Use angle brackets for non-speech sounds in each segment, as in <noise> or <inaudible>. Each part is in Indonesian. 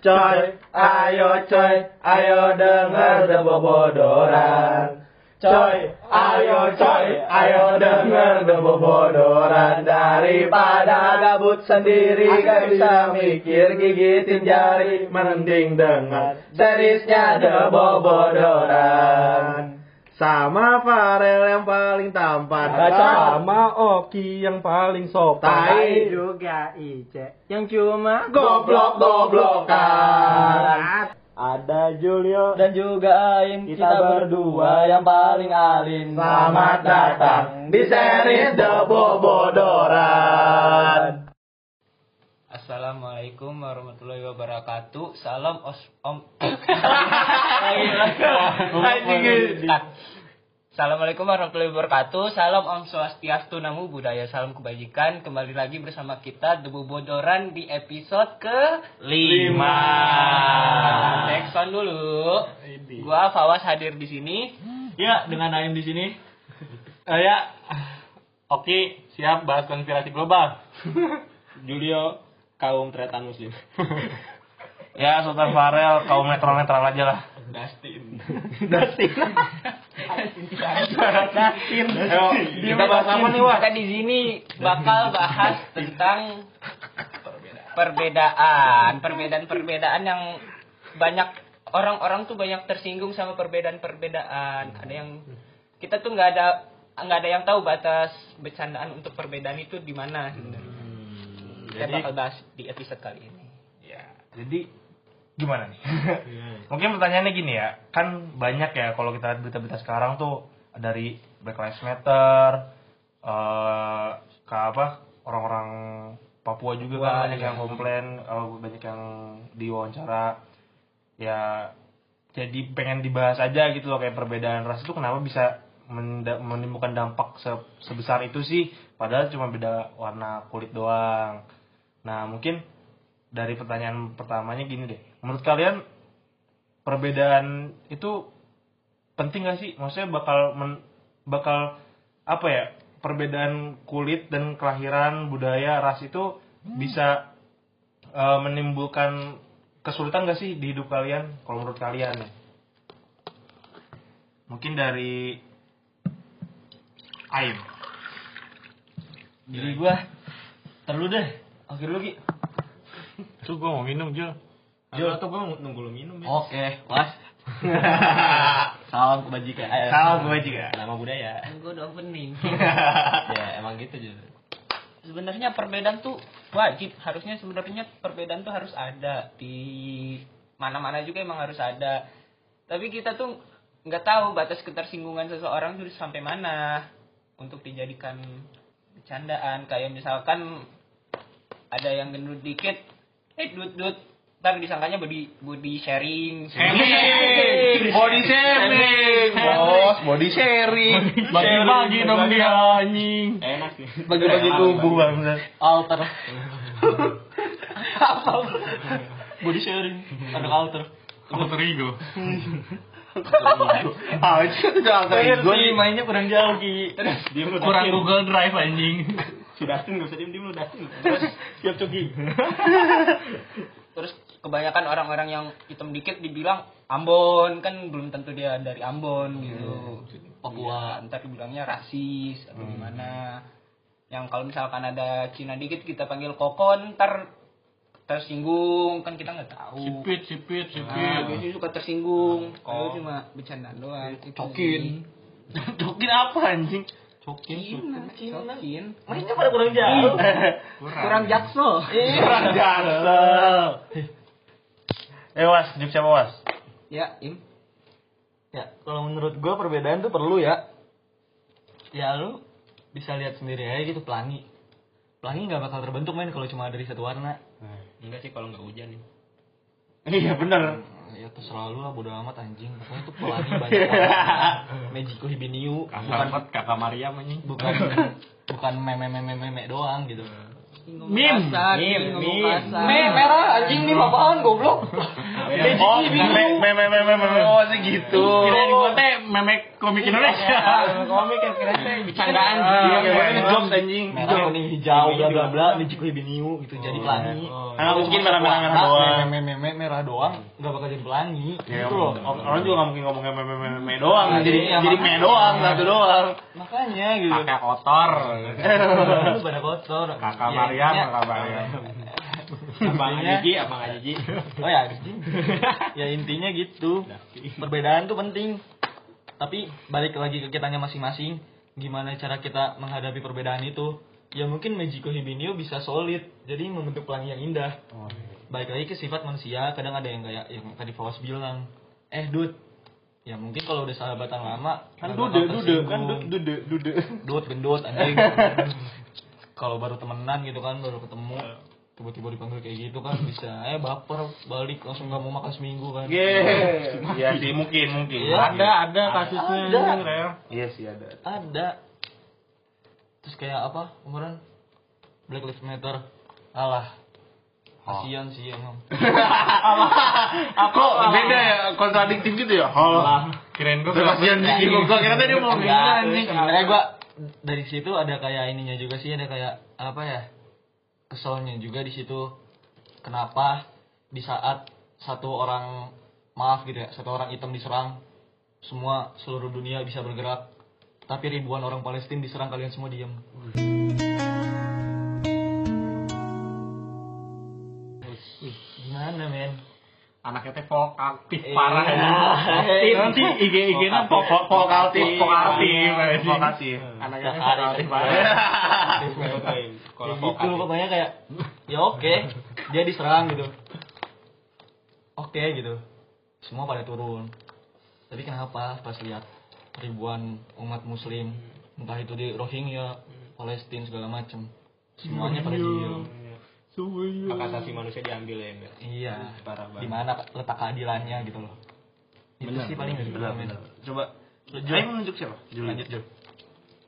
Coy, ayo coy, ayo denger debobodoran. Coy, ayo coy, ayo denger debobodoran daripada gabut sendiri gak bisa mikir gigitin jari mending dengar serisnya debobodoran. Sama Farel yang paling tampan. Sama Oki yang paling sopan. Tai juga Ice yang cuma goblok-goblokan. ada Julio Dan juga Aim kita berdua yang paling alim Selamat datang di series The Bobodoran. Assalamualaikum warahmatullahi wabarakatuh. Salam os om. Assalamualaikum warahmatullahi wabarakatuh. Salam Om Swastiastu Namo Buddhaya. Salam kebajikan. Kembali lagi bersama kita Debu Bodoran di episode ke Lima. Next on dulu. Gua Fawas hadir di sini. Ya, dengan Aim di sini. Eh, ya. Oki, siap bahas konspirasi global. <laughs> Julio, kaum tretan muslim. <laughs> Ya, Sultan Farel, kaum netral-netral aja lah. Dustin. <laughs> Dustin. <laughs> Dustin. Kita bahas apa nih, Wak? Kita di sini bakal bahas tentang perbedaan, perbedaan-perbedaan yang banyak orang-orang tuh banyak tersinggung sama perbedaan-perbedaan. Ada yang kita tuh nggak ada nggak ada yang tahu batas bercandaan untuk perbedaan itu di mana. sebenarnya. Kita Jadi, bakal bahas di episode kali ini. ya, jadi gimana nih? <laughs> Mungkin pertanyaannya gini ya, kan banyak ya kalau kita lihat berita-berita sekarang tuh dari Black Lives Matter, eh ke apa orang-orang Papua juga kan Wah, banyak iya. yang komplain, eh, banyak yang diwawancara, ya jadi pengen dibahas aja gitu loh kayak perbedaan ras itu kenapa bisa menimbulkan dampak se- sebesar itu sih, padahal cuma beda warna kulit doang. Nah mungkin dari pertanyaan pertamanya gini deh, menurut kalian perbedaan itu penting gak sih? Maksudnya bakal men- bakal apa ya? Perbedaan kulit dan kelahiran, budaya, ras itu bisa eh, menimbulkan kesulitan gak sih di hidup kalian? Kalau menurut kalian ya? Mungkin dari Aim. Jadi gua terlu deh. Oke dulu Ki. Tuh gua mau minum, Jul. Jul tuh gue nunggu lu minum ya Oke, was. <laughs> Salam kebajikan. Eh, Salam kebajikan. Nama budaya. Gue udah opening. <laughs> ya, emang gitu, Jul. sebenarnya perbedaan tuh wajib harusnya sebenarnya perbedaan tuh harus ada di mana-mana juga emang harus ada tapi kita tuh nggak tahu batas ketersinggungan seseorang tuh sampai mana untuk dijadikan bercandaan kayak misalkan ada yang gendut dikit eh dut dut ntar disangkanya body body sharing Body shaming, bos, body sharing. Bagi-bagi dong dia, anjing. Enak sih. Bagi-bagi tubuh bang. Alter. Body sharing. Ada alter. Alter ego. Ah, itu udah alter ego nih. mainnya kurang jauh, Ki. Kurang Google Drive anjing. Si Dustin gak usah diem diem lu Dustin Terus siap Coki terus kebanyakan orang-orang yang hitam dikit dibilang Ambon kan belum tentu dia dari Ambon gitu Papua. Iya, ntar dibilangnya rasis atau gimana yang kalau misalkan ada Cina dikit kita panggil kokon ntar tersinggung kan kita nggak tahu Sipit, sipit, Nah, sipit. biasanya suka tersinggung Oh. kalau cuma bercandaan doang Cokin. <laughs> Cokin apa anjing? Cokin. Cina, cokin Mainnya pada kurang jauh. kurang jaksel Kurang jaksel. Eh was, juk siapa was? ya im Ya, kalau menurut gua perbedaan tuh perlu ya. Ya lu bisa lihat sendiri aja gitu pelangi. Pelangi nggak bakal terbentuk main kalau cuma dari satu warna. Enggak sih kalau nggak hujan nih Iya bener. Ya terserah lu lah bodo amat anjing. Pokoknya tuh pelangi banyak. <laughs> Magico Hibiniu bukan kakak Maria anjing bukan bukan meme meme meme doang gitu. Mim. Mim, mim. Meme merah anjing nih apaan goblok. Oh, meme meme meme meme oh segitu. Kirain gua teh meme komik Indonesia. komik yang kira saya Bercandaan Ah, Iya, iya, iya. jokes anjing. merah kuning hijau bla bla bla Magico Hibiniu gitu jadi pelangi. Karena mungkin merah-merah merah doang. Meme meme merah doang nggak bakal jadi pelangi Ya, gitu loh orang juga nggak mungkin ngomong me me me me doang, Iya, jadi iya, jadi me makanya. doang, satu doang. makanya gitu Kakak kotor. lu pada kotor Kakak Ya, Mariam, intinya- kakak Mariam. Abang Intinya- Ajiji, abang Ajiji. oh ya ya intinya gitu. Perbedaan tuh penting. Tapi balik lagi ke kitanya masing-masing. Gimana cara kita menghadapi perbedaan itu? Ya mungkin Magico Hibinio bisa solid. Jadi membentuk pelangi yang indah. Balik lagi ke sifat manusia. Kadang ada yang kayak yang tadi Fawas bilang. Eh dude ya mungkin kalau udah sahabatan lama Kan dude, dude, kan dude, dude, dude. Dut, gendut, anjing. <laughs> Kalau baru temenan gitu kan, baru ketemu, tiba-tiba dipanggil kayak gitu kan bisa, eh baper, balik langsung nggak mau makan seminggu kan. Ye, iya sih mungkin mungkin. Iya. Ada ada kasusnya Ada. anjing, Rel. Iya sih ada. Ada. Terus kayak apa kemarin Black Lives Matter, alah. Kasian sih emang. <laughs> Kok beda ya kontradiktif gitu ya? Oh, kirain gua kasihan sih. Gua kira tadi mau ngomong anjing. sebenarnya gua dari situ ada kayak ininya juga sih, ada kayak apa ya? Keselnya juga di situ. Kenapa di saat satu orang maaf gitu ya, satu orang hitam diserang, semua seluruh dunia bisa bergerak, tapi ribuan orang Palestina diserang kalian semua diam. Gimana men? Anaknya teh folk aktif Iya. parah ya. Nanti nya Folk aktif, folk aktif. Folk aktif. Anaknya teh kan. parah. Kayak gitu pokoknya kayak ya oke. Dia diserang gitu. Oke gitu. Semua pada turun. Tapi kenapa? Pas lihat ribuan umat muslim entah itu di Rohingya Palestina segala macem. Semuanya pada diem Hak asasi manusia diambil ya enggak? iya Parah banget. di mana letak keadilannya gitu loh itu sih paling Benar, men. benar. Coba Jul. Ayo menunjuk siapa? lanjut Jul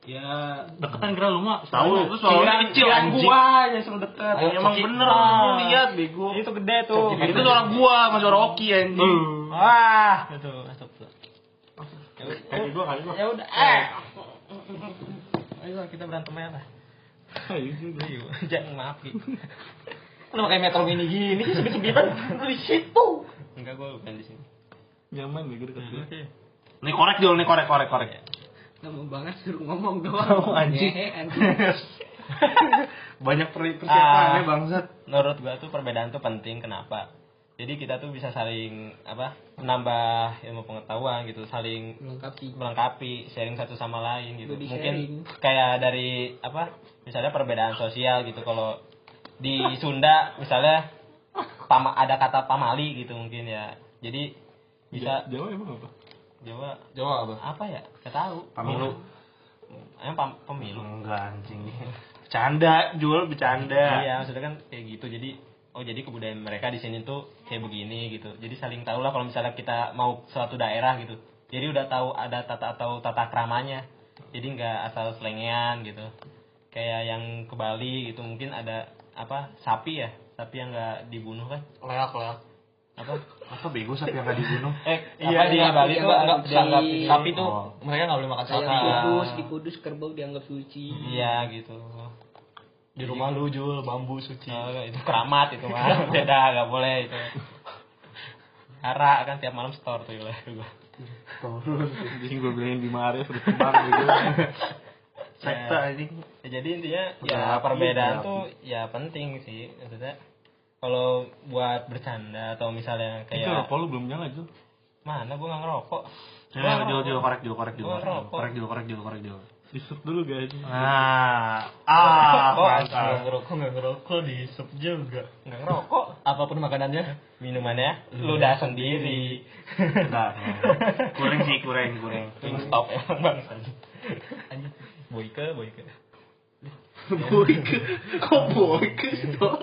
Ya deketan kira lu mah. Tahu, lu soalnya kecil anjing. gua aja dekat. Ayo, Emang bener Ah. lu lihat bego. Itu gede tuh. Itu suara gua sama suara Oki anjing. Wah. itu masuk tuh Kayak gua kali gua. ya udah eh ayo kita berantem aja lah Ayo juga. jangan maaf gitu Kenapa kayak metro mini gini sih sebit-sebitan lu di situ Enggak gua bukan di sini. nyaman gue deket gue Nih korek dulu nih korek korek korek. Mau banget suruh ngomong doang. <laughs> Ngehe, anjing. <laughs> Banyak per- persiapannya Ah. bangsat. Menurut gua tuh perbedaan tuh penting kenapa? Jadi kita tuh bisa saling apa? menambah ilmu pengetahuan gitu, saling Melengkapi. melengkapi, sharing satu sama lain gitu. Body Mungkin sharing. kayak dari apa? Misalnya perbedaan sosial gitu kalau di Sunda misalnya pama, ada kata pamali gitu mungkin ya. Jadi bisa Jawa emang apa Jawa Jawa apa apa ya? Gak tahu. Pemilu. Emang pam, pemilu. Enggak anjing. Bercanda, jual bercanda. Iya, maksudnya kan kayak gitu. Jadi oh jadi kebudayaan mereka di sini tuh kayak begini gitu. Jadi saling tahu lah kalau misalnya kita mau suatu daerah gitu. Jadi udah tahu ada tata atau tata kramanya. Jadi nggak asal selengean gitu. Kayak yang ke Bali gitu mungkin ada apa sapi ya sapi yang nggak dibunuh kan leak leak apa Apa bego sapi yang gak dibunuh? <laughs> eh Iya, apa di iya, Bali iya, tuh anggap Di- dianggap sapi tuh Oh. mereka nggak boleh makan sapi di Kudus, di Kudus kerbau dianggap suci. iya gitu di rumah lu jual bambu suci Oh, itu keramat itu mah beda nggak boleh itu Hara kan tiap malam store tuh ya gua. Anjing gue bilangin di Maret udah tebar gitu. Sekte anjing. Ya, jadi intinya Udah ya rapi, perbedaan udah tuh ya penting sih maksudnya kalau buat bercanda atau misalnya itu kayak rokok lu belum nyala Jul mana gua nggak ngerokok Ya, jual jual korek jual korek jual korek. ngerokok. Korek jual korek jual korek jual. Disup dulu guys. Ah, ah, Oh, nggak ngerokok nggak ngerokok disup juga. Nggak ngerokok. Apa pun makanannya minumannya ludah sendiri. Enggak. <laughs> Kurang sih, kurang, kurang. stop emang <laughs> bang. Anjing boyke boyke. Boyke. Kok boyke sih tuh?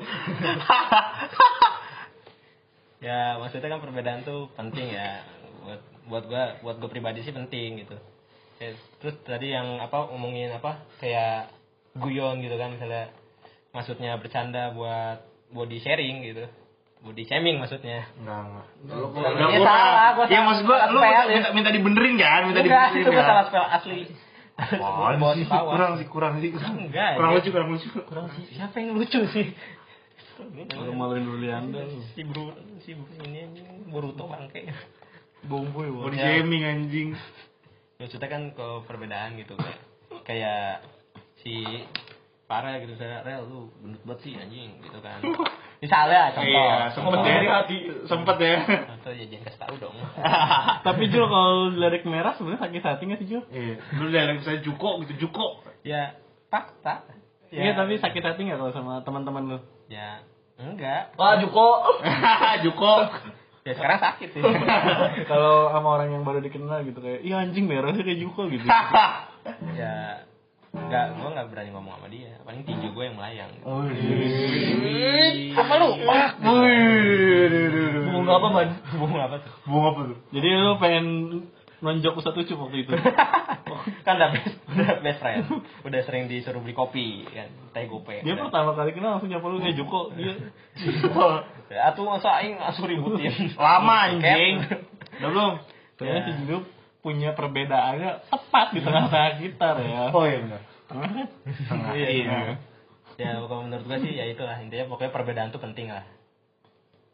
ya maksudnya kan perbedaan tuh penting ya. Buat buat gua buat gua pribadi sih penting gitu Kayak- terus tadi yang apa ngomongin apa kayak guyon gitu kan misalnya maksudnya bercanda buat body sharing gitu body shaming maksudnya Enggak, enggak. Enggak, Udah ini kurang. salah, gua Ya maksud gua lu Spell, minta, minta dibenerin kan? Minta Enggak, dibenerin. itu gue kan? salah spell asli. Bawa sih? Kurang sih, kurang sih. Enggak, Kurang ya. lucu, kurang lucu. kurang sih siapa yang lucu sih Udah maluin dulu anda si bro si bukan ini Boruto bangke Bomboy, body shaming anjing. Maksudnya kan ke perbedaan gitu kayak kayak si Farel gitu saya Rel lu gendut banget sih anjing gitu kan misalnya contoh Iya, sempet contoh. ya. Sempet ya. contoh ya jangan kasih tahu dong <laughs> Tapi Jul kalau lirik merah sebenarnya sakit hati nggak sih Jul? Iya, dulu dia saya Juko gitu, Juko. ya fakta Iya tapi sakit hati nggak kalau sama teman-teman lu? ya enggak Wah Juko. <laughs> Juko. Ya sekarang sakit sih. <laughs> Kalau sama orang yang baru dikenal gitu kayak, iya anjing merah sih kayak Juko gitu. <laughs> ya enggak gua nggak berani ngomong sama dia. Paling tinju gue yang melayang. Oh, Apa lu? Bunga apa ban? bunga apa tuh? Bunga apa tuh? Jadi lu pengen nonjok Ustadz Ucup waktu itu? <laughs> kan udah best, udah best friend udah sering disuruh beli kopi kan teh gope Dia Udah. pertama kali kenal langsung nyapa lu kayak Juko. Dia ya tuh masa aing asuh ributin <laughs> Lama anjing. Udah belum? Ternyata si Juko punya perbedaannya tepat di tengah-tengah kita ya. Oh iya benar. Tengah. Iya. Iya. ya kalau menurut gue sih ya itulah intinya pokoknya perbedaan tuh penting lah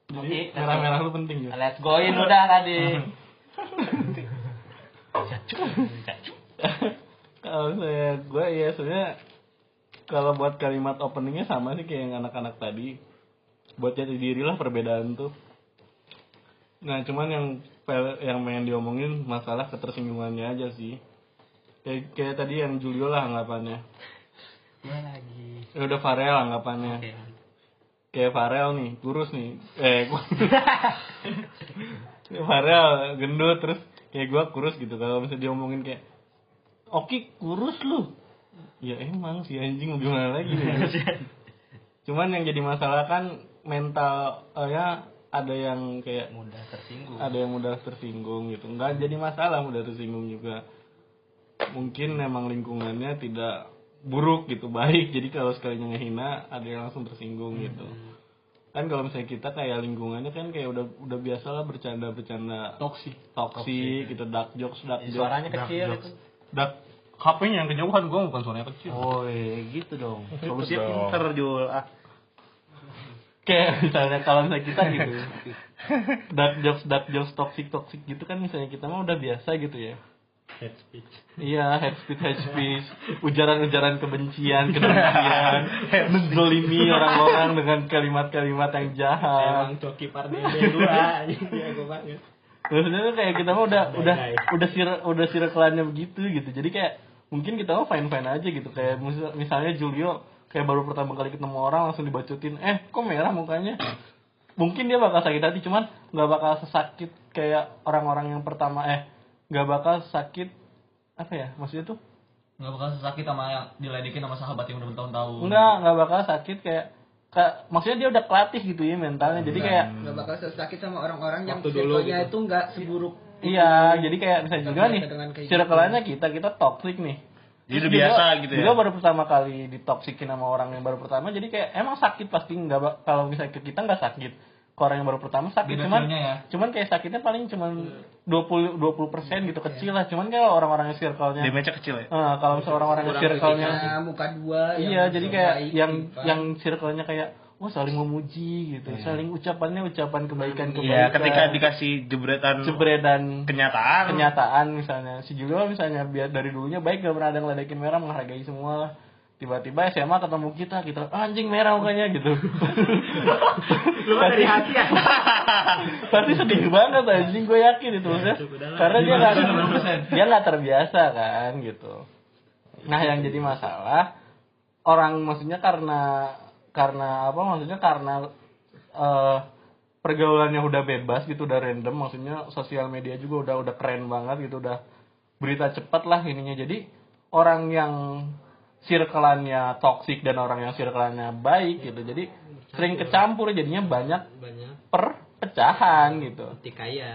Jadi merah-merah lu penting juga. let's go in udah tadi <laughs> <laughs> kalau saya gue ya sebenarnya kalau buat kalimat openingnya sama sih kayak yang anak-anak tadi. Buat jati diri lah perbedaan tuh. Nah cuman yang yang pengen diomongin masalah ketersinggungannya aja sih. Kayak, kayak tadi yang Julio lah anggapannya. Gue lagi. Ya udah Farel anggapannya. Oke. Kayak Farel nih kurus nih. Eh <laughs> Farel gendut terus kayak gua kurus gitu kalau misalnya diomongin kayak Oki kurus lu. Ya emang si anjing mau gimana lagi nih <laughs> cuman yang jadi masalah kan mental eh, ya ada yang kayak mudah tersinggung. ada yang mudah tersinggung gitu. Nggak jadi masalah mudah tersinggung juga. Mungkin memang lingkungannya tidak buruk gitu baik. Jadi kalau sekalinya ngehina ada yang langsung tersinggung gitu kan kalau misalnya kita kayak lingkungannya kan kayak udah udah biasa lah bercanda bercanda toksik toksik gitu dark jokes dark Ya, jokes. suaranya kecil itu. Dark HP-nya yang kejauhan gua bukan suaranya kecil. Oh iya, gitu dong. <laughs> Solusinya Solusinya pinter Jul. Ah. kayak misalnya kalau misalnya kita gitu. <laughs> Dark jokes dark jokes toxic toxic gitu kan misalnya kita mah udah biasa gitu ya head speech. Iya head speech head speech. Ujaran-ujaran kebencian kebencian. <laughs> Menzolimi orang-orang dengan kalimat-kalimat yang jahat. Emang Coki Pardede dua ya gue banget maksudnya tuh kayak kita mah udah udah Bye-bye. udah sir udah circle-nya begitu gitu. Jadi kayak mungkin kita mah fine fine aja gitu. Kayak mis- misalnya Julio kayak baru pertama kali ketemu orang langsung dibacotin eh kok merah mukanya? Mungkin dia bakal sakit hati cuman nggak bakal sesakit kayak orang-orang yang pertama eh nggak bakal sakit apa ya maksudnya tuh nggak bakal sakit sama yang diledekin sama sahabat yang udah bertahun-tahun nggak nggak bakal sakit kayak kayak maksudnya dia udah kelatih gitu ya mentalnya jadi kayak nggak bakal sakit sama orang-orang yang circle-nya gitu. itu nggak seburuk Iya, jadi kayak misalnya juga nih, circle-nya kita kita toxic nih. Jadi Terus udah biasa juga- gitu ya. Juga baru pertama kali ditoksikin sama orang yang baru pertama, jadi kayak emang sakit pasti nggak kalau misalnya ke kita nggak sakit. Ke orang yang baru pertama sakit, Beda cuman ya. cuman kayak sakitnya paling cuman 20 20 persen gitu kecil lah. Cuman kalau orang-orang yang circle-nya, Damage kecil ya. eh, kalau misalnya orang-orang yang circle-nya, ketika muka dua iya, yang jadi kayak baik, yang yang circle-nya kayak wah saling memuji gitu, saling ucapannya ucapan kebaikan kebaikan. Iya, ketika dikasih jebretan jebredan kenyataan. kenyataan misalnya si Julio misalnya biar dari dulunya baik gak pernah ada ngeledekin merah menghargai semua lah tiba-tiba SMA ketemu kita kita "Ah, anjing merah mukanya gitu. Lu dari hati ya. <laughs> Pasti sedih banget anjing gue yakin itu maksudnya. karena dia nggak <laughs> dia nggak terbiasa kan gitu. Nah yang jadi masalah orang maksudnya karena karena apa maksudnya karena eh pergaulannya udah bebas gitu udah random maksudnya sosial media juga udah udah keren banget gitu udah berita cepat lah ininya. Jadi orang yang circle-annya toksik dan orang yang circle-annya baik gitu. Jadi sering kecampur jadinya banyak banyak. perpecahan gitu.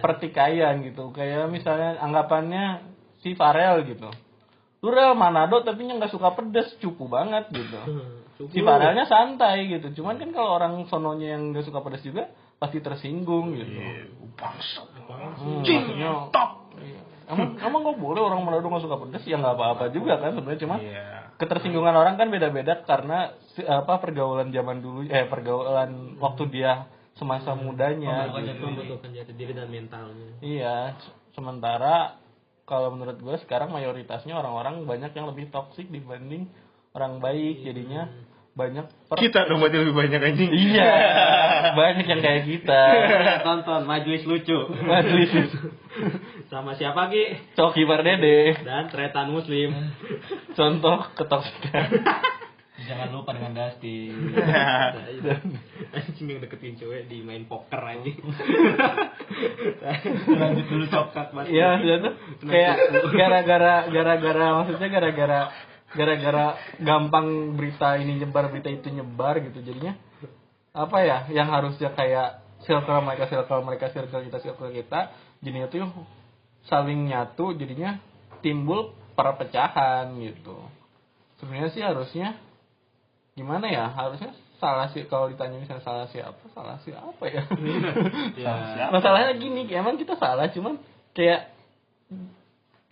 Pertikaian. Gitu. Kayak misalnya anggapannya si Farel gitu. Lu rel Manado tapi nya nggak suka pedes cupu banget gitu. <laughs> Si Farelnya santai gitu. Cuman kan kalau orang sononya yang nggak suka pedes juga pasti tersinggung gitu. Hmm, maksudnya, iya. emang emang nggak boleh orang Manado nggak suka pedes? Ya nggak apa-apa juga kan sebenarnya cuman Iya. Ketersinggungan orang kan beda-beda karena si- apa pergaulan zaman dulu eh pergaulan waktu dia semasa mudanya Membutuhkan gitu. membutuhkan jati diri dan mentalnya Iya, se- sementara kalau menurut gue sekarang mayoritasnya orang-orang banyak yang lebih toksik dibanding orang baik, jadinya banyak per Kita dong berarti lebih banyak anjing. Iya, <laughs> banyak yang kayak kita. tonton majuis lucu Majelis <laughs> sama siapa ki? Coki Pardede, dan tretan muslim. <laughs> Contoh ketoksikan. <laughs> Jangan lupa dengan Dusty. <laughs> anjing yang deketin cewek di main poker anjing. Lanjut dulu coklat mas. Iya, tuh. Kayak gara-gara gara-gara maksudnya gara-gara gara-gara gampang berita ini nyebar berita itu nyebar gitu. Jadinya apa ya yang harusnya kayak circle mereka circle mereka circle kita circle kita jadinya tuh saling nyatu jadinya timbul perpecahan gitu. Sebenarnya sih harusnya gimana ya? Harusnya salah sih kalau ditanya misalnya salah siapa salah siapa ya? <laughs> Masalahnya gini emang kita salah cuman kayak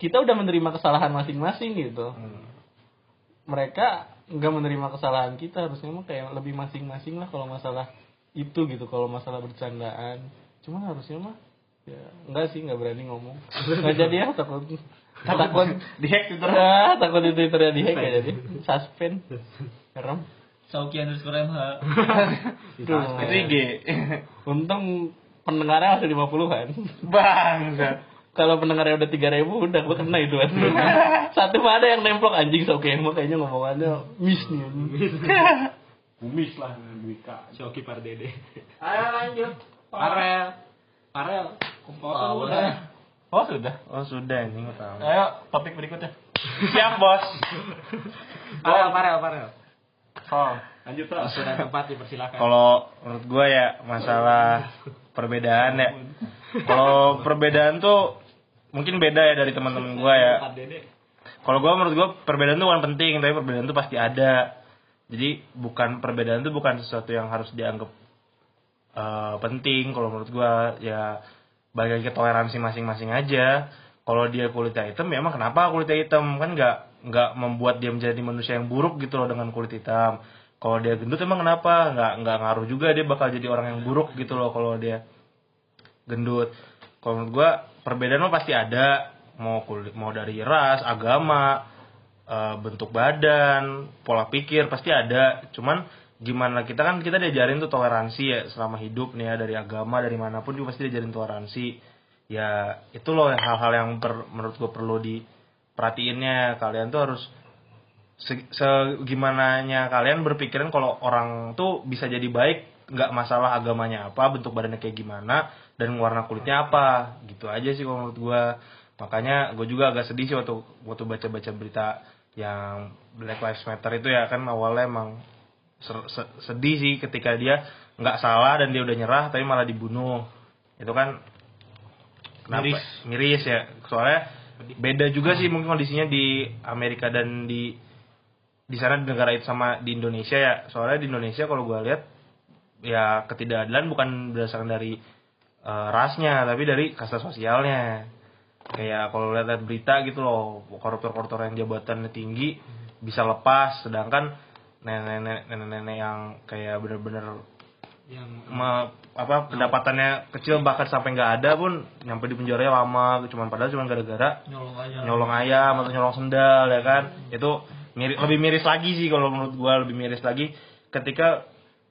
kita udah menerima kesalahan masing-masing gitu. Mereka nggak menerima kesalahan kita harusnya mah kayak lebih masing-masing lah kalau masalah itu gitu kalau masalah bercandaan. Cuman harusnya mah ya enggak sih nggak berani ngomong. <laughs> Nggak jadi ya takut. <laughs> Takut Dihack Twitter. ah, takut di twitternya dihack ya jadi. Suspend serem. Sauki underscore MH. <laughs> Itu IG. untung pendengarnya masih 50-an Bangsat. kalau pendengarnya udah tiga ribu udah gue kena itu. Satu mah ada yang nemplok anjing so kemo kayaknya ngomongannya miss nih Kumis lah Dwika. Shoki Pardede. Ayo lanjut. Parel Parel Oh, oh sudah Oh sudah anjing gua tahu. ayo topik berikutnya Siap bos. Parel Parel Parel Oh. lanjut bro sudah tempat dipersilakan Kalau menurut gua ya masalah perbedaan ya. Kalau perbedaan tuh mungkin beda ya dari teman-teman gua ya. Kalau gua menurut gua perbedaan tuh bukan penting, tapi perbedaan tuh pasti ada. Jadi bukan perbedaan tuh bukan sesuatu yang harus dianggap eh, penting. Kalau menurut gua ya lagi ke toleransi masing-masing aja. Kalau dia kulitnya hitam, ya emang kenapa kulitnya hitam? Kan nggak nggak membuat dia menjadi manusia yang buruk gitu loh dengan kulit hitam. Kalau dia gendut emang kenapa? Nggak nggak ngaruh juga dia bakal jadi orang yang buruk gitu loh kalau dia gendut. Kalau menurut gua perbedaan mah pasti ada. Mau kulit, mau dari ras, agama, eh, bentuk badan, pola pikir pasti ada. Cuman gimana kita kan kita diajarin tuh toleransi ya selama hidup nih ya dari agama dari mana pun juga pasti diajarin toleransi. Ya itu loh hal-hal yang per- menurut gue perlu diperhatiinnya. Kalian tuh harus se- segimananya kalian berpikiran kalau orang tuh bisa jadi baik nggak masalah agamanya apa bentuk badannya kayak gimana dan warna kulitnya apa gitu aja sih kalau menurut gua makanya gue juga agak sedih sih waktu waktu baca baca berita yang Black Lives Matter itu ya kan awalnya emang sedih sih ketika dia nggak salah dan dia udah nyerah tapi malah dibunuh. Itu kan kenapa? Miris. miris ya. Soalnya beda juga sih mungkin kondisinya di Amerika dan di di sana di negara itu sama di Indonesia ya. Soalnya di Indonesia kalau gue lihat ya ketidakadilan bukan berdasarkan dari eh, rasnya tapi dari kasta sosialnya. Kayak kalau lihat berita gitu loh koruptor-koruptor yang jabatannya tinggi bisa lepas. Sedangkan nenek-nenek nenek-nenek yang kayak bener-bener yang me- apa pendapatannya kecil bahkan sampai nggak ada pun nyampe di penjara lama cuman padahal cuma gara-gara Nyolong aja. nyolong ayam atau nyolong sendal ya kan? Itu miri- lebih miris lagi sih kalau menurut gua lebih miris lagi ketika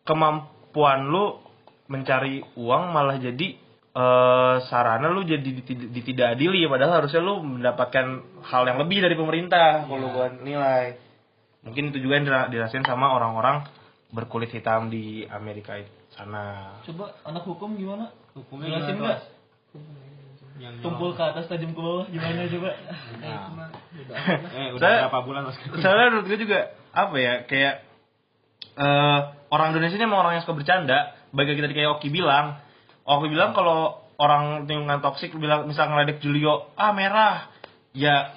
kemampuan lu mencari uang malah jadi eh, sarana lu jadi ditid- ditidakadili padahal harusnya lu mendapatkan hal yang lebih dari pemerintah kalau gua nilai mungkin itu juga yang dira- dirasain sama orang-orang berkulit hitam di Amerika itu sana Coba anak hukum gimana? hukumnya Jelasin nggak? Yang Tumpul ke atas tajam ke bawah gimana coba? Nah. eh <laughs> udah Saya- berapa bulan mas soalnya menurut gue juga apa ya kayak eh orang Indonesia ini emang orang yang suka bercanda bagi kita kayak Oki bilang Oki bilang kalau orang lingkungan toksik bilang misal ngeledek Julio ah merah ya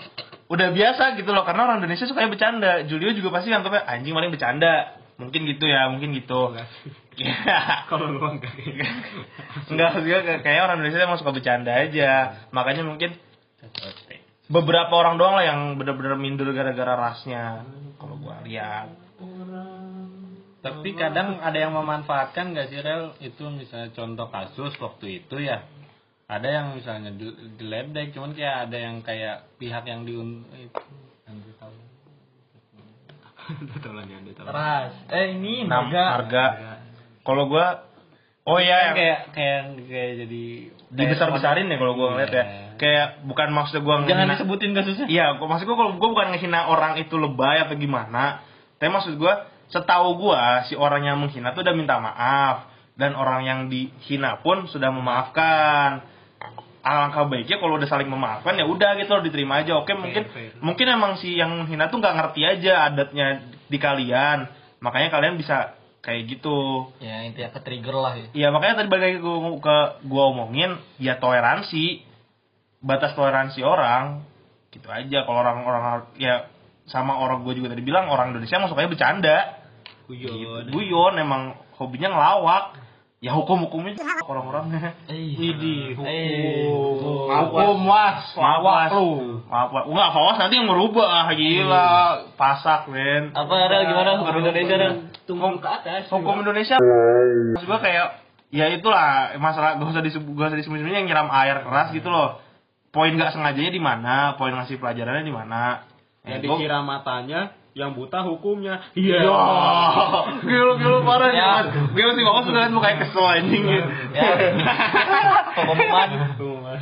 udah biasa gitu loh karena orang Indonesia sukanya bercanda Julio juga pasti nganggapnya anjing paling bercanda mungkin gitu ya mungkin gitu Iya. <laughs> kalau lu enggak Enggak juga kayak orang Indonesia emang suka bercanda aja. Makanya mungkin beberapa orang doang lah yang benar-benar minder gara-gara rasnya. Kalau gua lihat. Tapi kadang ada yang memanfaatkan nggak sih Rel? Itu misalnya contoh kasus waktu itu ya. Ada yang misalnya di- diledek, cuman kayak ada yang kayak pihak yang diun itu yang ditahu. Ras. Eh ini Naga. harga. Kalau gua Oh iya, yang kayak kayak kayak jadi dibesar besarin ya kalau gua ngeliat ya. Kayak bukan maksud gua Jangan ngehina- disebutin kasusnya. Iya, gua maksud gua kalau gua bukan ngehina orang itu lebay atau gimana. Tapi maksud gua setahu gua si orang yang menghina tuh udah minta maaf dan orang yang dihina pun sudah memaafkan. Alangkah baiknya kalau udah saling memaafkan ya udah gitu loh diterima aja. Oke, mungkin mungkin emang si yang menghina tuh nggak ngerti aja adatnya di kalian. Makanya kalian bisa kayak gitu. Ya intinya ke trigger lah ya. Iya makanya tadi balik lagi ke, ke gua omongin ya toleransi batas toleransi orang gitu aja kalau orang-orang ya sama orang gue juga tadi bilang orang Indonesia masuk aja bercanda Guyon. gitu. guyon emang hobinya ngelawak ya hukum-hukumnya orang-orangnya. Eh, Widih, Eh, hukum. Hukum, was, maaf was maaf was enggak was nanti yang merubah. Gila. Pasak men. Apa Rel gimana? Hukum Indonesia Rel? Tumbuh ke atas. hukum Indonesia. Maksud gua kayak ya itulah masalah gak usah disebut gak usah disebut yang nyiram air keras gitu loh. Poin gak sengajanya di mana? Poin ngasih pelajarannya di mana? Gua- dikira matanya, yang buta hukumnya. Iya. Gila gila parah ya. Gila sih kok sudah lihat mukanya kesel anjing gitu. Ya. Pengumuman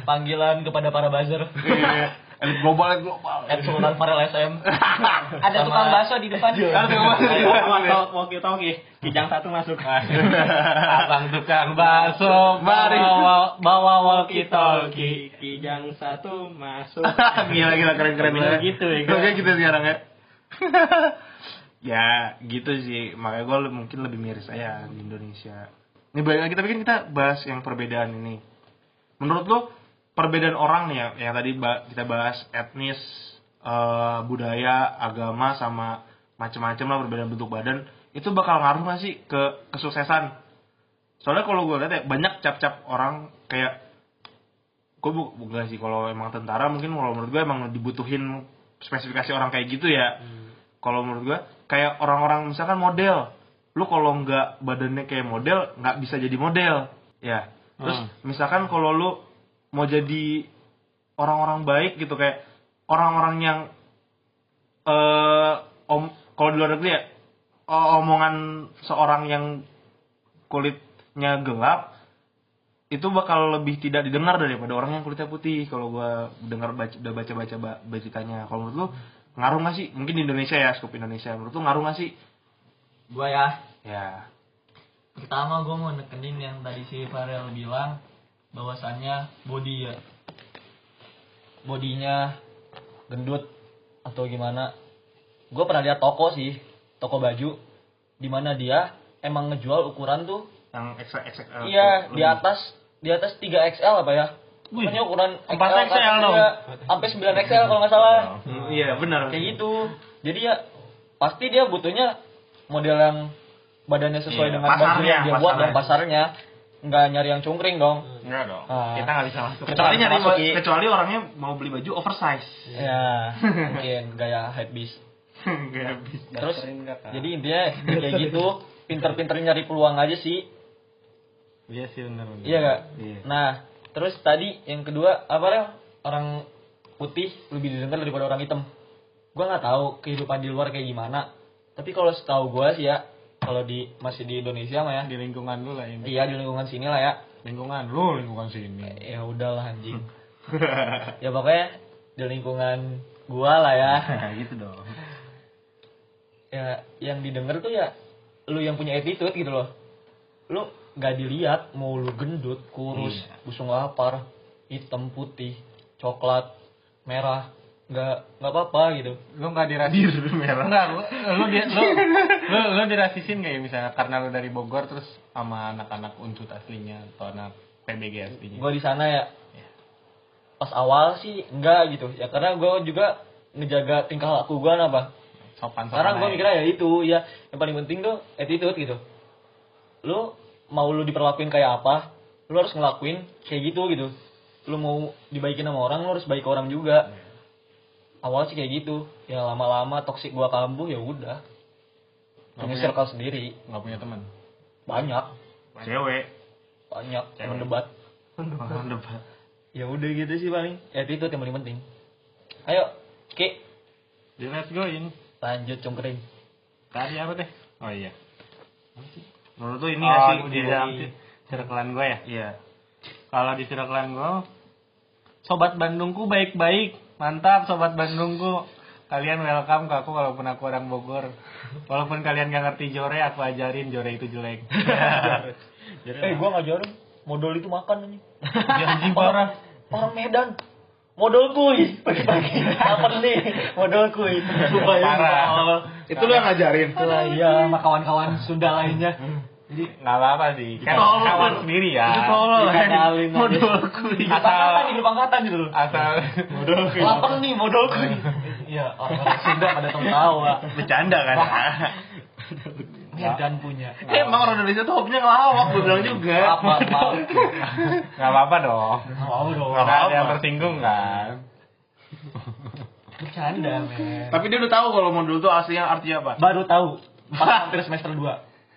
panggilan kepada para buzzer. Iya. Elit global elit global. Ed Sultan Farel SM. Ada tukang bakso di depan. Ada tukang bakso. Walkie talkie, kijang satu masuk. Abang tukang bakso, mari. Bawa, bawa walkie talkie, kijang satu masuk. <laughs> gila gila keren keren gitu ya, kan? gitu sekarang ya. <laughs> ya gitu sih makanya gue mungkin lebih miris aja di Indonesia. Ini balik lagi tapi kan kita bahas yang perbedaan ini. Menurut lo perbedaan orang nih ya, yang tadi kita bahas etnis, eh, budaya, agama sama macam-macam lah perbedaan bentuk badan itu bakal ngaruh nggak sih ke kesuksesan? Soalnya kalau gue lihat ya banyak cap-cap orang kayak gue bu bukan sih kalau emang tentara mungkin kalau menurut gue emang dibutuhin spesifikasi orang kayak gitu ya kalau menurut gue kayak orang-orang misalkan model lu kalau nggak badannya kayak model nggak bisa jadi model. Ya. Terus misalkan kalau lu mau jadi orang-orang baik gitu kayak orang-orang yang eh om kalau di luar negeri ya omongan seorang yang kulitnya gelap itu bakal lebih tidak didengar daripada orang yang kulitnya putih kalau gua dengar baca udah baca baca beritanya. Kalau menurut lu ngaruh nggak sih mungkin di Indonesia ya skup Indonesia menurut lu ngaruh nggak sih Gua ya. ya Pertama gue mau nekenin yang tadi si Farel bilang bahwasannya body ya. Bodinya gendut atau gimana. Gue pernah lihat toko sih, toko baju di mana dia emang ngejual ukuran tuh yang ekstra ekstra iya di atas di atas 3 XL apa ya? Pokoknya ukuran 4 XL dong. iya, sampai 9 XL kalau nggak salah. iya benar Kayak gitu. Jadi ya pasti dia butuhnya model yang badannya sesuai Iya, dengan baju pasarnya, yang dia buat pasarnya. dan pasarnya. Nggak nyari yang cungkring dong. enggak dong Ah. kita nggak bisa masuk kecuali nyari Masuk, kecuali orangnya mau beli baju oversize Ya, <laughs> mungkin gaya nggak bisa Terus jadi intinya kayak gitu, pinter-pinter nyari peluang aja sih. Iya sih benar. Iya gak? Iya. Nah, terus tadi yang kedua apa ya? Orang putih lebih didengar daripada orang hitam. Gua nggak tahu kehidupan di luar kayak gimana. Tapi kalau setahu gua sih ya, kalau di masih di Indonesia mah ya, Di lingkungan lu lah ini. iya di lingkungan sini lah ya. Lingkungan lu, lingkungan sini. Ya udahlah anjing. <laughs> ya pokoknya di lingkungan gua lah ya. <laughs> gitu dong ya yang didengar tuh ya lu yang punya attitude gitu loh lu nggak dilihat mau lu gendut kurus busung lapar hitam putih coklat merah nggak nggak apa-apa gitu. Lu nggak dirasisin merah. Enggak, lu lu, di, lu, <laughs> lu, lu dirasisin kayak misalnya karena lu dari Bogor terus sama anak-anak unsut aslinya atau anak PBG aslinya. gua di sana ya. Pas awal sih enggak gitu. Ya karena gua juga ngejaga tingkah laku gua apa sopan sopan. sekarang gua mikirnya ya itu ya. Yang paling penting tuh attitude gitu. Lu mau lu diperlakuin kayak apa lu harus ngelakuin kayak gitu gitu. Lu mau dibaikin sama orang lu harus baik ke orang juga. Awal sih kayak gitu. Ya lama-lama toksik gua kambuh ya udah. Punya circle sendiri. nggak punya teman? Banyak. Cewek. Banyak. Teman debat debat ya udah gitu sih paling. Attitude yang paling penting. Ayo ki. Let's go in lanjut cungkring. Tadi apa deh oh iya menurut tuh ini Oh, sih? di dalam circlean gue ya? Iya. Kalau di circlean gue sobat Bandungku baik-baik. Mantap sobat Bandungku. Kalian welcome ke aku walaupun aku orang Bogor. Walaupun kalian gak ngerti jore aku ajarin jore itu jelek. <laughs> Eh gua ngajarin. Modal itu makan nih Ya, anjing parah. orang Medan. Modal kuis pagi-pagi. Apa nih? Modal kuis supaya Parah. itu lu yang ngajarin? Itulah iya sama kawan-kawan Sunda lainnya jadi nggak apa-apa sih. Kan Tolol. kawan sendiri ya. Itu tolol, Dikenalin aja. modal di kuis angkatan asal di grup angkatan gitu? loh asal modal kuis lapar nih modal kuis iya orang Sunda pada tawa bercanda kan? Medan punya. Emang orang Indonesia tuh hobinya ngelawak gue bilang juga. Maaf nggak apa-apa. Dong. Mau dong. Nggak ada yang tersinggung kan? Bercanda men. Tapi dia udah tahu kalau modul tuh aslinya artinya apa? Baru tahu. Pas <laughs> hampir semester 2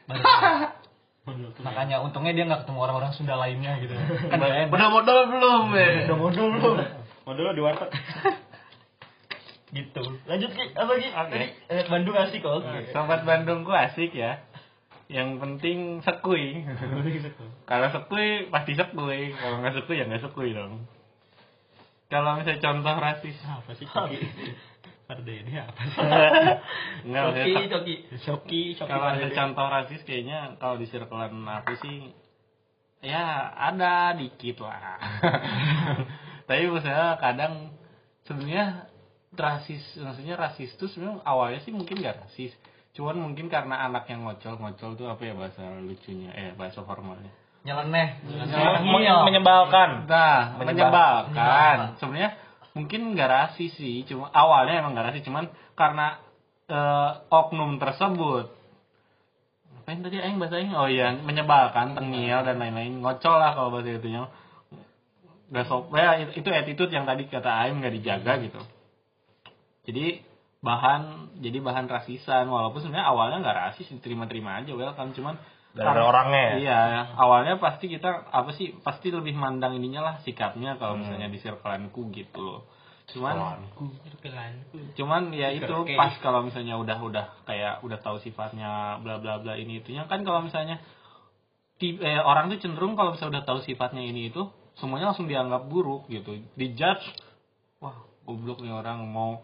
baru tahu. <laughs> makanya untungnya dia nggak ketemu orang-orang Sunda lainnya gitu kan nggak enak. udah modal belum ya? Udah modul lu modul di warteg. <laughs> Gitu. Lanjut ki. Apa ki Tadi, eh, Bandung asik kok sobat Bandungku asik ya. Yang penting sekui. <laughs> Kalau sekui pasti sekui. Kalau nggak sekui ya nggak sekui dong. Kalau misalnya contoh rasis. Apa sih <laughs> Pardede apa sih? Nggak coki coki coki coki kalau ada contoh rasis kayaknya kalau di circlean aku sih ya ada dikit lah. <laughs> Tapi maksudnya kadang sebenarnya rasis maksudnya rasis tuh sebenarnya awalnya sih mungkin gak rasis. Cuman mungkin karena anak yang ngocol ngocol tuh apa ya bahasa lucunya eh bahasa formalnya. Nyeleneh. Men- menyebalkan. Nah Menyebalkan. menyebalkan. Sebenarnya mungkin nggak rasis sih cuma awalnya emang nggak rasis cuman karena eh, oknum tersebut. Apa yang tadi aing bahasa aing? Oh iya menyebalkan tengil dan lain-lain. Ngocol lah kalau bahasa itunya. Nggak sok ya itu attitude yang tadi kata aing nggak dijaga gitu. Jadi bahan jadi bahan rasisan. Walaupun sebenarnya awalnya nggak rasis diterima-terima aja welcome. Cuman Dari karena- orangnya ya? iya awalnya pasti kita apa sih pasti lebih mandang ininya lah sikapnya kalau misalnya di circleanku gitu loh cuman cuman ya itu Oke. pas kalau misalnya udah udah kayak udah tahu sifatnya bla bla bla ini itunya kan kalau misalnya ti- eh, orang tuh cenderung kalau misalnya udah tahu sifatnya ini itu semuanya langsung dianggap buruk gitu dijudge wah goblok nih orang mau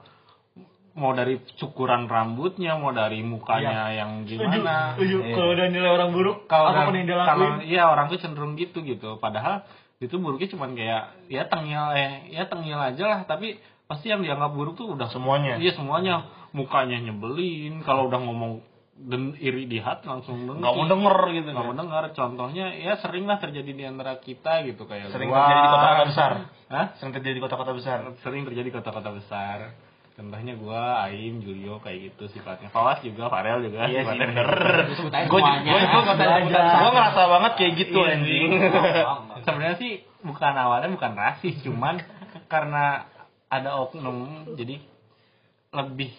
mau dari cukuran rambutnya mau dari mukanya yang gimana. Setuju. Iya. kalau udah nilai orang buruk kalau apa pun yang dia lakuin? kalau iya orang tuh cenderung gitu gitu. Padahal itu buruknya cuman kayak ya tengil eh ya tengil aja lah. Tapi pasti yang dianggap buruk tuh udah Semuanya? iya semuanya. Mukanya nyebelin. Kalau udah ngomong dan iri di hati langsung benci. nggak mau denger gitu nggak mau denger. Contohnya ya sering lah terjadi di antara kita gitu. Kayak sering gua. terjadi di kota-kota besar. Hah? sering terjadi di kota-kota besar. Sering terjadi di kota-kota besar contohnya gua Aim Julio kayak gitu sifatnya. Fawas juga Farel juga iya sih bener. Gue gue gue ngerasa banget kayak gitu Iya, anjing. sebenarnya sih bukan awalnya bukan rasis cuman karena ada oknum jadi lebih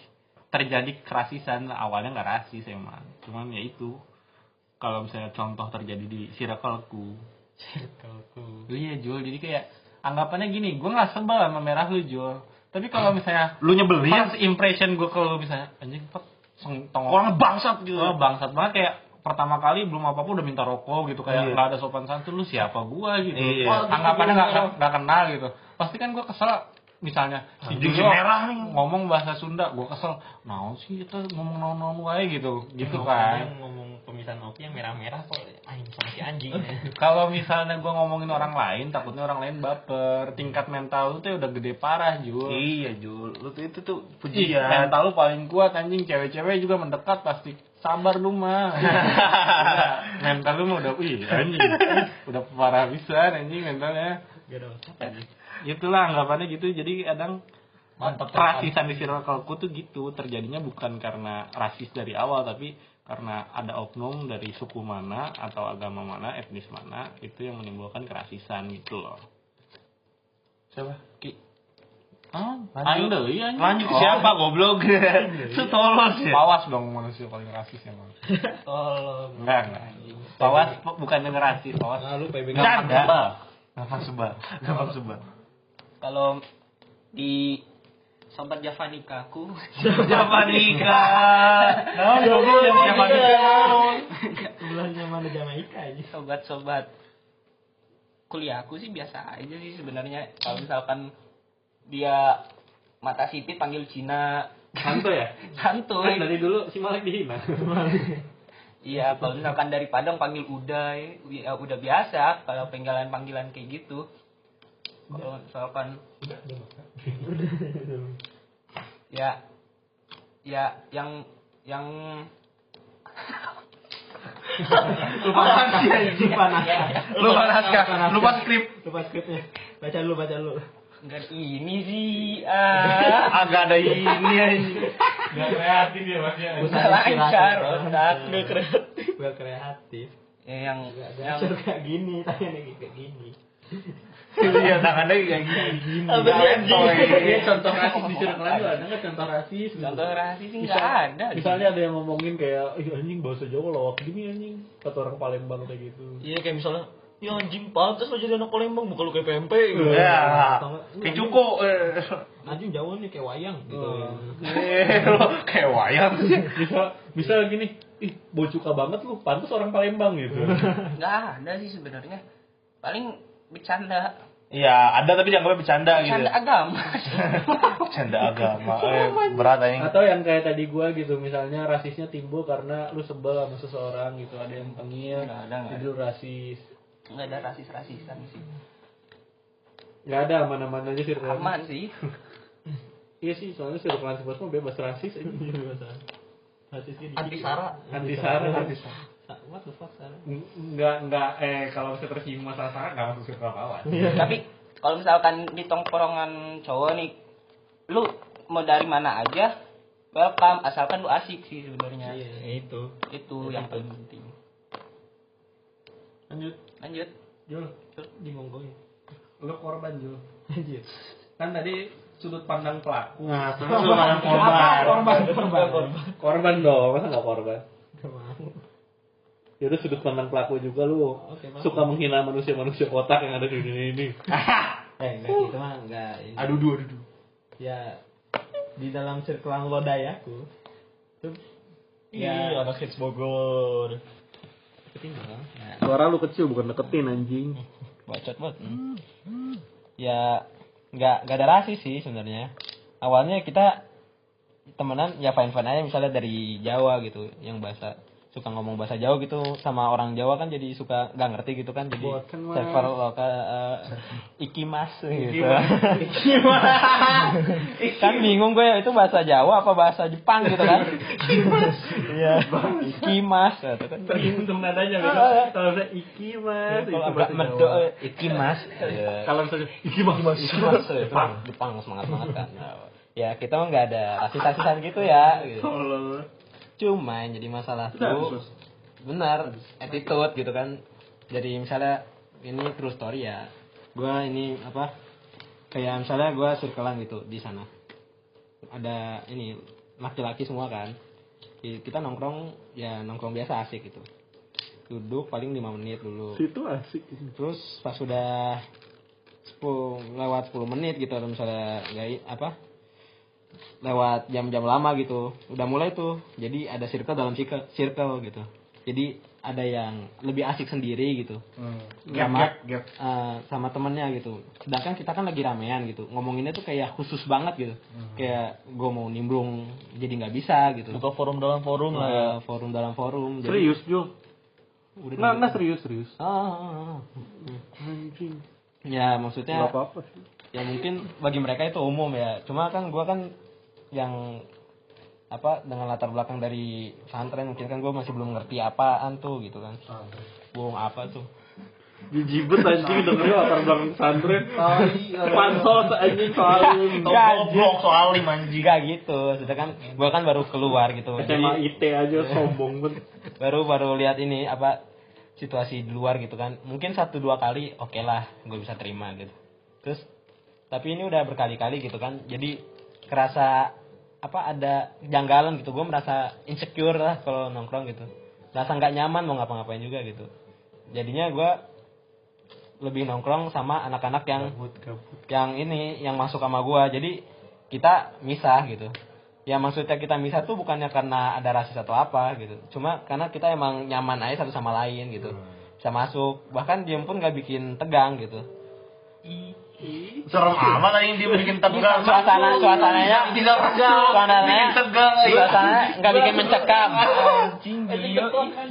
terjadi kerasisan. Awalnya nggak rasis emang cuman ya itu. Kalau misalnya contoh terjadi di circleku. Iya Jul jadi kayak anggapannya gini gue nggak sebel sama merah lu Jul tapi kalau misalnya lu nyebelin? first impression gue kalau misalnya anjing seng- tongok orang bangsat gitu. Oh, bangsat banget kayak pertama kali belum apa apa udah minta rokok gitu kayak Iya. nggak ada sopan santun lu siapa gua? gitu. Iya. Wah, anggapannya nggak nggak kenal gitu. Pasti kan gua kesel misalnya si merah nih. ngomong bahasa Sunda gua kesel. Naon sih itu ngomong naon naon wae gitu gitu kan. ngomong pemisahan opi yang merah-merah kok anjing sama si anjing. <laughs> Kalau misalnya gua ngomongin orang lain takutnya orang lain baper. Tingkat mental lu tuh udah gede parah Jul. Iya Jul. Lu tuh itu tuh pujian. Mental lu paling kuat anjing. Cewek-cewek juga mendekat pasti sabar lu mah. <laughs> Mental lu mah udah wih anjing. <laughs> Udah parah bisa anjing mentalnya itulah anggapannya gitu jadi kadang Mantap, rasisan di circleku tuh gitu terjadinya bukan karena rasis dari awal tapi karena ada oknum dari suku mana atau agama mana etnis mana itu yang menimbulkan kerasisan gitu loh siapa ki Ah, aing deui anjing. Lanjut ke siapa goblok? Tolol sih. Pawas dong manusia paling rasis emang. <laughs> Tolong. Enggak, enggak. Pawas bukan denger rasis, pawas. Nah, lu PBG. Gampang sebal. Gampang sebal. Kalau di sobat Javanika aku <laughs> Javanika. Nah, Javanika. Sebelahnya mana Jamaika aja. sobat-sobat kuliahku sih biasa aja sih sebenarnya kalau misalkan dia mata sipit panggil Cina Santuy ya? <laughs> santuy Kan dari dulu si Malik dihina. <laughs> iya kalau misalkan dari Padang panggil Uday ya udah biasa kalau panggilan panggilan kayak gitu kalau misalkan ya ya yang yang Lupa naskah. Lupa naskah. Lupa naskah. Lupa skrip. Lupa skripnya. Baca dulu, baca dulu. enggak ini sih ah Agak ada ini anjing. Enggak kreatif ya Mas ya. udah lancar otak udah keren Gua kreatif. Ya, yang yang kayak gini, tangannya kayak gini. Iya, tangannya kayak gini. Apa sih, anjing? Ini contoh rasis di circle lain ada nggak contoh rasis? gitu? contoh rahasia sih nggak ada Misalnya ada yang ngomongin kayak, ih anjing bahasa Jawa lawak gini anjing. Kata orang Palembang kayak gitu. Iya kayak misalnya, ya anjing pantas lo jadi anak Palembang bukan lu kayak PMP gitu. Ya. Kayak eh. Anjing Jawa nih kayak wayang gitu. Eh, lo kayak wayang sih. bisa bisa gini, ih bocuka banget lu, pantas orang Palembang gitu. nggak ada sih sebenarnya paling bercanda Iya, ada tapi jangan bercanda gitu. bercanda agama <laughs> Bercanda agama. Eh, berat anjing. Atau yang kayak tadi gua gitu, misalnya rasisnya timbul karena lu sebel sama seseorang gitu, ada yang Nggak ada, jadi lu rasis. nggak ada rasis rasisan sih Nggak ada aman-aman aja sih. aman sih <laughs> Iya sih, soalnya sebut mah bebas rasis aja <laughs> bebas rasis ini. Anti sara. Anti sara. Anti sara. What the fuck sara? Enggak enggak eh kalau bisa tersinggung masalah sara enggak masuk circle kawan. <laughs> tapi kalau misalkan di tongkrongan cowok nih lu mau dari mana aja welcome asalkan lu asik sih sebenarnya itu. itu yang paling penting Lanjut. lanjut Jul, di monggo ya. Lu korban Jul. Anjir. Kan tadi sudut pandang pelaku. Nah, <laughs> lu malah korban. Korban, korban. Korban dong, masa nggak korban? Ya udah sudut pandang pelaku juga lu. suka menghina manusia-manusia kotak yang ada di dunia ini. <laughs> Eh, enggak gitu mah enggak. ini. Aduh, aduh, aduh. Ya di dalam circle lodayaku tuh Iya, ya anak hits Bogor. ketinggalan. Ya, Suara lu kecil bukan deketin anjing. <laughs> bacot banget. Hmm. Ya nggak nggak ada rasis sih sebenarnya. Awalnya kita temenan ya fine fine aja misalnya dari Jawa gitu yang bahasa suka ngomong bahasa Jawa gitu sama orang Jawa kan jadi suka nggak ngerti gitu kan jadi Mas. server lokal eh, ikimas gitu. <laughs> kan bingung gue itu bahasa Jawa apa bahasa Jepang gitu kan. Iya. ikimas gitu kan. Tergantung nadanya gitu. Kalau saya iki mas, Kalau agak medok eh, ikimas. Iya. Kalau misalnya iki mas, Ikimas tuh, itu Jepang semangat semangat kan. Ya kita nggak ada rasis-rasisan gitu ya. Gitu. Cuma yang jadi masalah tuh benar attitude gitu kan. Jadi misalnya ini true story ya. Gua ini apa? Kayak misalnya gua circlean gitu di sana. Ada ini laki-laki semua kan. Ki- Kita nongkrong ya nongkrong biasa asik gitu. Duduk paling 5 menit dulu. Situ asik. Terus pas sudah 10 lewat 10 menit gitu misalnya nggak i- apa lewat jam-jam lama gitu udah mulai tuh jadi ada circle dalam circle, circle gitu jadi ada yang lebih asik sendiri gitu Gap, sama gap, gap. eh, sama temennya gitu sedangkan kita kan lagi ramean gitu ngomonginnya tuh kayak khusus banget gitu kayak gue mau nimbrung jadi nggak bisa gitu Buka forum dalam forum lah ya. Eh, forum dalam forum jadi Serius Jul? udah Nggak, nggak serius serius. Ah, ah, ah. Anjing. ya maksudnya apa-apa sih. ya mungkin bagi mereka itu umum ya cuma kan gua kan yang apa dengan latar belakang dari pesantren mungkin kan gue masih belum ngerti apaan tuh gitu kan. Bohong apa tuh? Jijibet anjing dengerin latar belakang pesantren. Pansos anjing soalin. goblok soal anjing. Gak gitu sedangkan gua kan baru keluar gitu. SMA Jadi, IT aja sombong banget. baru baru lihat ini apa situasi di luar gitu kan. Mungkin satu dua kali oke lah gue bisa terima gitu. Terus tapi ini udah berkali-kali gitu kan. Jadi kerasa apa ada janggalan gitu. Gue merasa insecure lah kalau nongkrong gitu. Merasa nggak nyaman mau ngapa-ngapain juga gitu. Jadinya gue lebih nongkrong sama anak-anak yang yang ini yang masuk sama gue jadi kita misah gitu. Ya maksudnya kita misah tuh bukannya karena ada rasis atau apa gitu. Cuma karena kita emang nyaman aja satu sama lain gitu. Bisa masuk. Bahkan diem pun nggak bikin tegang gitu Serem amat tadi dia bikin tegang. suasana suasananya Tidak tegang. suasananya Bikin tegang. suasana nggak bikin mencekam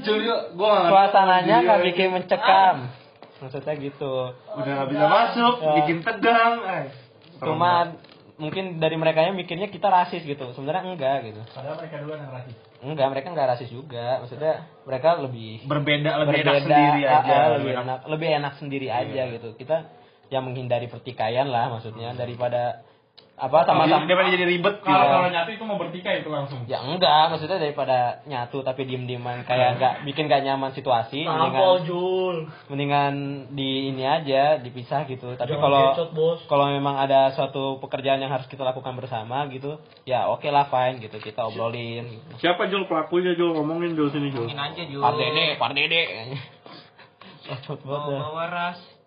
Julio, gua nggak suasananya nggak bikin mencekam maksudnya gitu udah nggak bisa masuk, Ya. bikin tegang. Eh. cuma mungkin dari mereka mikirnya kita rasis gitu sebenarnya enggak gitu Padahal mereka duluan yang rasis. enggak mereka enggak rasis juga maksudnya mereka lebih berbeda lebih berbeda enak sendiri ah, aja. ah, lebih enak lebih enak sendiri aja gitu kita yang menghindari pertikaian lah maksudnya daripada apa sama-sama daripada jadi ribet Kalau Iya. kalau nyatu itu mau bertikai itu langsung. ya enggak maksudnya daripada nyatu tapi diem dieman kayak enggak bikin gak nyaman situasi mendingan Jul. mendingan di ini aja dipisah gitu tapi Jangan kalau kalau memang ada suatu pekerjaan yang harus kita lakukan bersama gitu ya oke lah fine gitu kita obrolin. Siapa Jul pelakunya Jul ngomongin Jul sini Jul. Mungkin aja Jul. Par dede par dede Bawa, bawa ras.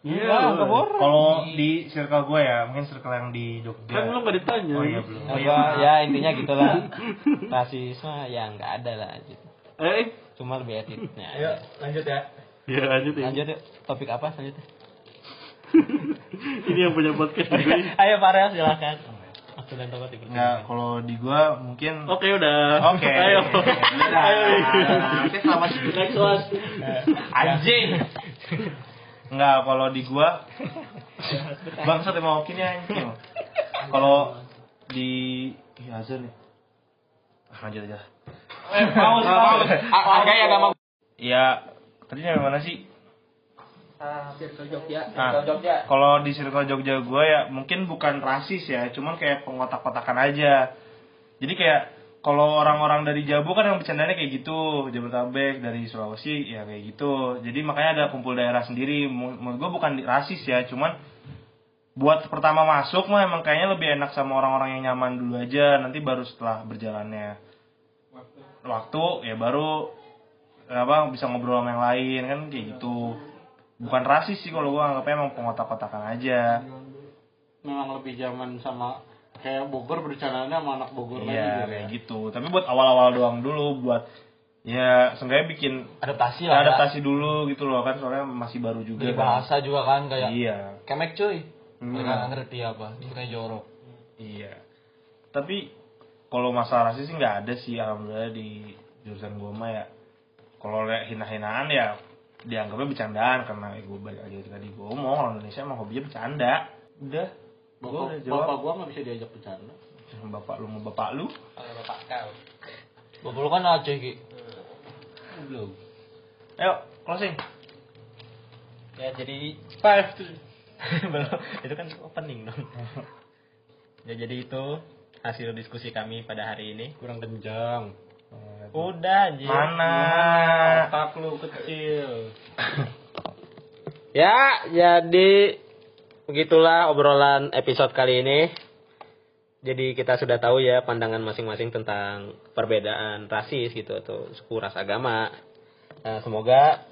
Iya, boros. Kalau di circle gue ya, mungkin circle yang di Jogja. Kan lu nggak ditanya. Oh iya belum. Ya, gua- ya intinya gitulah. <laughs> Rasisme ya nggak ada lah gitu. Eh, Cuma lebih attitude-nya. Ayo, lanjut ya. ya lanjut ya. Lanjut yuk. Topik apa selanjutnya? Ini yang punya podcast juga. ini. <laughs> Ayo Farel silakan. Aku dan tempat dipercaya. Enggak, kalau di gue mungkin Oke udah. Oke. <laughs> Ayo. Udah. Ayo. Oke, selamat Next one. Anjing. Enggak, kalau di gua <laughs> bangsat emang oke nih anjing. Kalau di iya azan nih. Ah, lanjut aja. Eh, paus, paus. Agak ya gak mau. Ya, tadi nyampe mana sih? Circle Jogja. Nah, kalau di circle Jogja gue ya mungkin bukan rasis ya, cuman kayak pengotak-kotakan aja. Jadi kayak kalau orang-orang dari Jabu kan yang bercandanya kayak gitu, Jabodetabek dari Sulawesi ya kayak gitu. Jadi makanya ada kumpul daerah sendiri. Menurut gue bukan rasis ya, cuman buat pertama masuk mah emang kayaknya lebih enak sama orang-orang yang nyaman dulu aja. Nanti baru setelah berjalannya waktu ya baru apa bisa ngobrol sama yang lain kan kayak gitu bukan rasis sih kalau gua anggapnya emang pengotak-kotakan aja Memang lebih zaman sama kayak Bogor bercandanya sama anak Bogor lagi iya gitu ya. kayak gitu tapi buat awal-awal doang dulu buat ya seenggaknya bikin Adaptasi lah. ya. adaptasi dulu gitu loh kan soalnya masih baru juga Beli kan. bahasa juga kan kayak iya kemek cuy. Hmm. Nggak ngerti apa. Kayak jorok. iya tapi kalau masalah sih nggak ada sih alhamdulillah di jurusan gua mah ya kalau lihat hina-hinaan ya dianggapnya bercandaan karena ya, gue balik aja tadi gue ngomong orang Indonesia emang hobinya bercanda udah Bapak, jawab bapak gua nggak bisa diajak bercanda. bapak lu mau bapak lu Kalau bapak kau. Bapak lu kan Aceh Ki. Belum. ayo closing Ya jadi Five. <laughs> belum itu kan opening dong. <laughs> ya jadi itu hasil diskusi kami pada hari ini. Kurang kencang. Udah anjir. mana Otak lu kecil. <laughs> Ya, jadi begitulah obrolan episode kali ini. Jadi kita sudah tahu ya pandangan masing-masing tentang perbedaan rasis gitu atau suku ras agama. Nah, semoga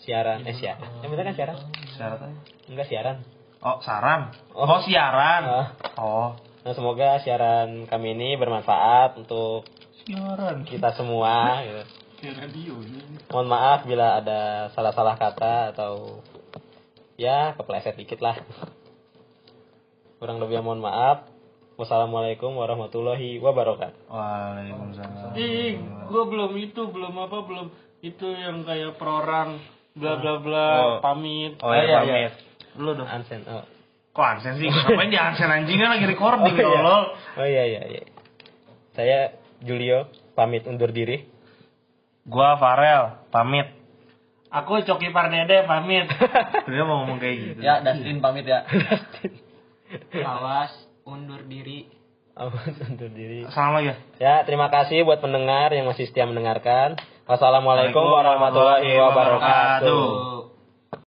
siaran eh siaran. Yang bener kan siaran? aja. Enggak siaran. oh saran Oh. oh, siaran Ah. oh Nah, semoga siaran kami ini bermanfaat untuk siaran kita semua gitu. Kayak radio ini. Mohon maaf bila ada salah-salah kata atau ya kepleset dikit lah. Kurang lebih mohon maaf. Wassalamualaikum warahmatullahi wabarakatuh. Waalaikumsalam Ih, gua belum itu, belum apa, belum itu yang kayak perorang bla bla bla Oh. pamit. oh ya iya, pamit lu dong Ansen. Oh, kok ansen sih ngapain di ansen anjing kan lagi recording <laughs> Oh, iya. tolol oh iya iya iya. Saya Julio pamit undur diri. gua Farel pamit Aku Coki Pardede pamit. <laughs> dia mau ngomong kayak gitu Ya, Dustin pamit ya. <laughs> Awas, undur diri. Awas undur diri. salam lagi ya Ya, terima kasih buat pendengar yang masih setia mendengarkan. Wassalamualaikum warahmatullahi wabarakatuh.